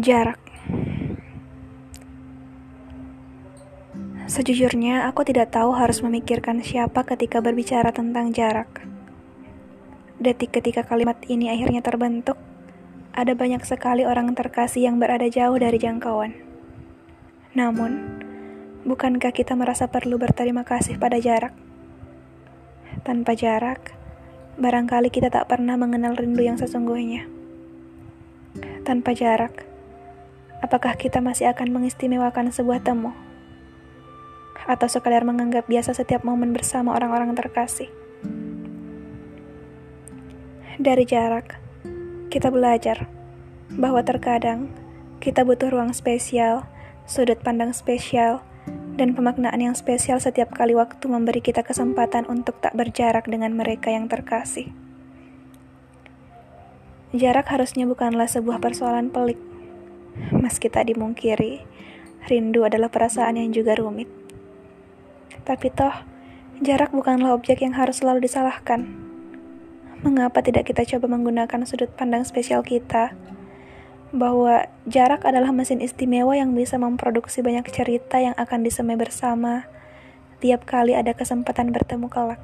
Jarak Sejujurnya, aku tidak tahu harus memikirkan siapa ketika berbicara tentang jarak. Detik ketika kalimat ini akhirnya terbentuk, ada banyak sekali orang terkasih yang berada jauh dari jangkauan. Namun, bukankah kita merasa perlu berterima kasih pada jarak? Tanpa jarak, barangkali kita tak pernah mengenal rindu yang sesungguhnya. Tanpa jarak, apakah kita masih akan mengistimewakan sebuah temu? Atau sekadar menganggap biasa setiap momen bersama orang-orang terkasih? Dari jarak, kita belajar bahwa terkadang kita butuh ruang spesial, sudut pandang spesial, dan pemaknaan yang spesial setiap kali waktu memberi kita kesempatan untuk tak berjarak dengan mereka yang terkasih. Jarak harusnya bukanlah sebuah persoalan pelik, meski tak dimungkiri, rindu adalah perasaan yang juga rumit. Tapi toh, jarak bukanlah objek yang harus selalu disalahkan. Mengapa tidak kita coba menggunakan sudut pandang spesial kita? Bahwa jarak adalah mesin istimewa yang bisa memproduksi banyak cerita yang akan disemai bersama tiap kali ada kesempatan bertemu kelak.